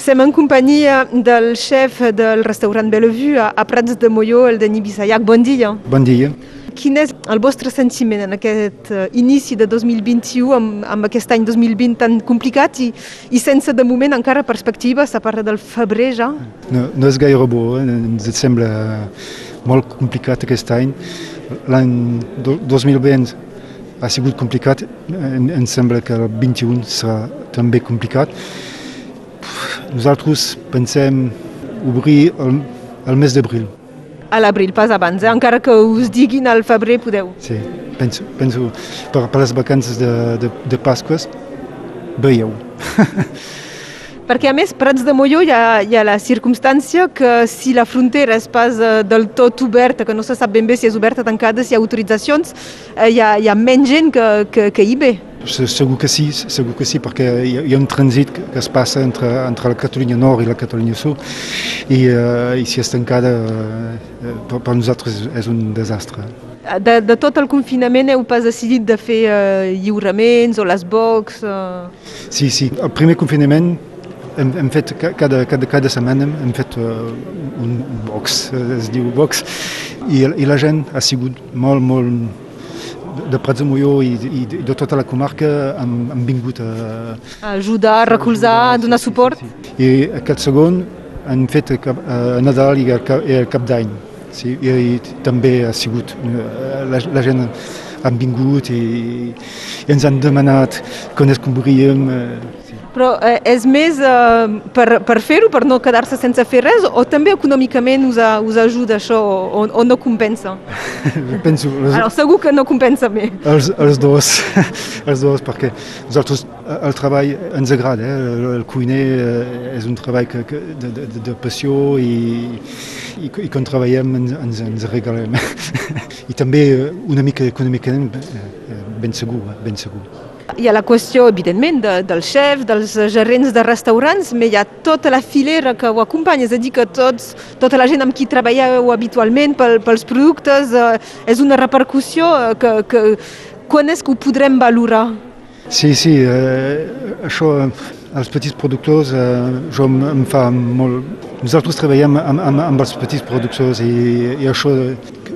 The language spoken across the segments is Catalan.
Sem en companyia del xef del restaurant Bellevue a, Prats de Molló, el Denis Bissayac. Bon dia. Bon dia. Quin és el vostre sentiment en aquest uh, inici de 2021 amb, amb aquest any 2020 tan complicat i, i sense de moment encara perspectives a part del febrer ja? No, no és gaire bo, eh? ens sembla molt complicat aquest any. L'any 2020 ha sigut complicat, ens sembla que el 21 serà també complicat. Nosaltres pensem obrir el, el mes d'abril. A l'abril, pas abans, eh? encara que us diguin al febrer podeu. Sí, penso, penso per, per les vacances de, de, de Pasques, veieu. Perquè a més, Prats de Molló hi ha, hi ha la circumstància que si la frontera és pas eh, del tot oberta, que no se sap ben bé si és oberta, tancada, si hi ha autoritzacions, eh, hi, ha, hi ha menys gent que, que, que hi ve. Segur que sí, segur que sí, perquè hi ha, hi ha un trànsit que, que es passa entre, entre la Catalunya Nord i la Catalunya Sud i, uh, i si és tancada uh, per, per nosaltres és un desastre. De, de tot el confinament heu pas decidit de fer uh, lliuraments o les box? Uh... Sí, sí. El primer confinament hem, hem fet cada, cada, cada setmana hem fet uh, un box, es diu box, i, i la gent ha sigut molt, molt de Prats de Molló i, i de tota la comarca han, han vingut a... a ajudar, a recolzar, a donar suport. Sí, sí. I aquest segon han fet a, a Nadal i a, a Cap d'Any. Sí, i, i també ha sigut la, la gent han vingut i, i ens han demanat quan es cobriríem però eh, és més eh, per, per fer-ho, per no quedar-se sense fer res, o també econòmicament us, a, us ajuda això, o, o no compensa? Penso... Les... Alors, segur que no compensa més. Els, els dos, els dos, perquè nosaltres el treball ens agrada, eh? el, el cuiner eh, és un treball que, que, de, de, de passió i, i, i quan treballem ens, ens, ens regalem. I també una mica econòmicament ben segur, ben segur. Hi ha la qüestió, evidentment, de, del xef, dels gerents de restaurants, però hi ha tota la filera que ho acompanya, és a dir, que tots, tota la gent amb qui treballeu habitualment pel, pels productes, eh, és una repercussió que, que quan és que ho podrem valorar? Sí, sí, eh, això els petits productors eh, jo em, em fa molt... Nosaltres treballem amb, amb, amb els petits productors i, i això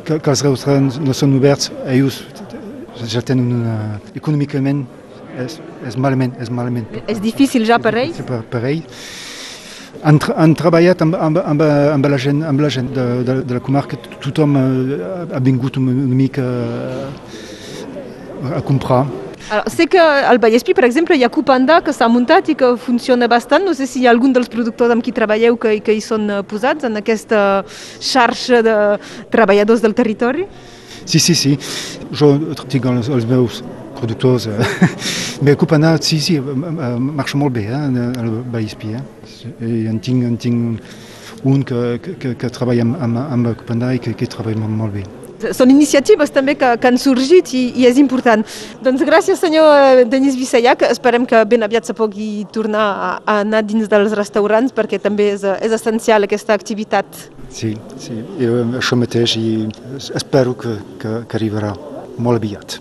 que, que els restaurants no són oberts, ells ja tenen una, econòmicament és, és malament, és malament. És difícil ja per ells? Per, per ells. Han, han treballat amb, amb, amb, amb la gent, amb la gent de, de, de la comarca, tothom ha vingut una, una mica a comprar. Alors, sé que al Vallespí, per exemple, hi ha Cupanda que s'ha muntat i que funciona bastant. No sé si hi ha algun dels productors amb qui treballeu que, que hi són posats en aquesta xarxa de treballadors del territori? Sí, sí, sí. Jo tinc els, els meus productors. Però Cupana, sí, sí, marxa molt bé, eh, al Vallespí. Eh? I en tinc, en tinc un que, que, que treballa amb, amb, amb Cupana i que, que treballa molt bé. Són iniciatives també que, que han sorgit i, i és important. Doncs gràcies senyor Denis Vissayac, esperem que ben aviat se pugui tornar a, a anar dins dels restaurants perquè també és, és essencial aquesta activitat. Sí, sí, jo això mateix i espero que, que, que arribarà molt aviat.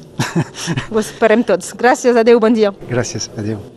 Ho esperem tots. Gràcies, adeu, bon dia. Gràcies, adeu.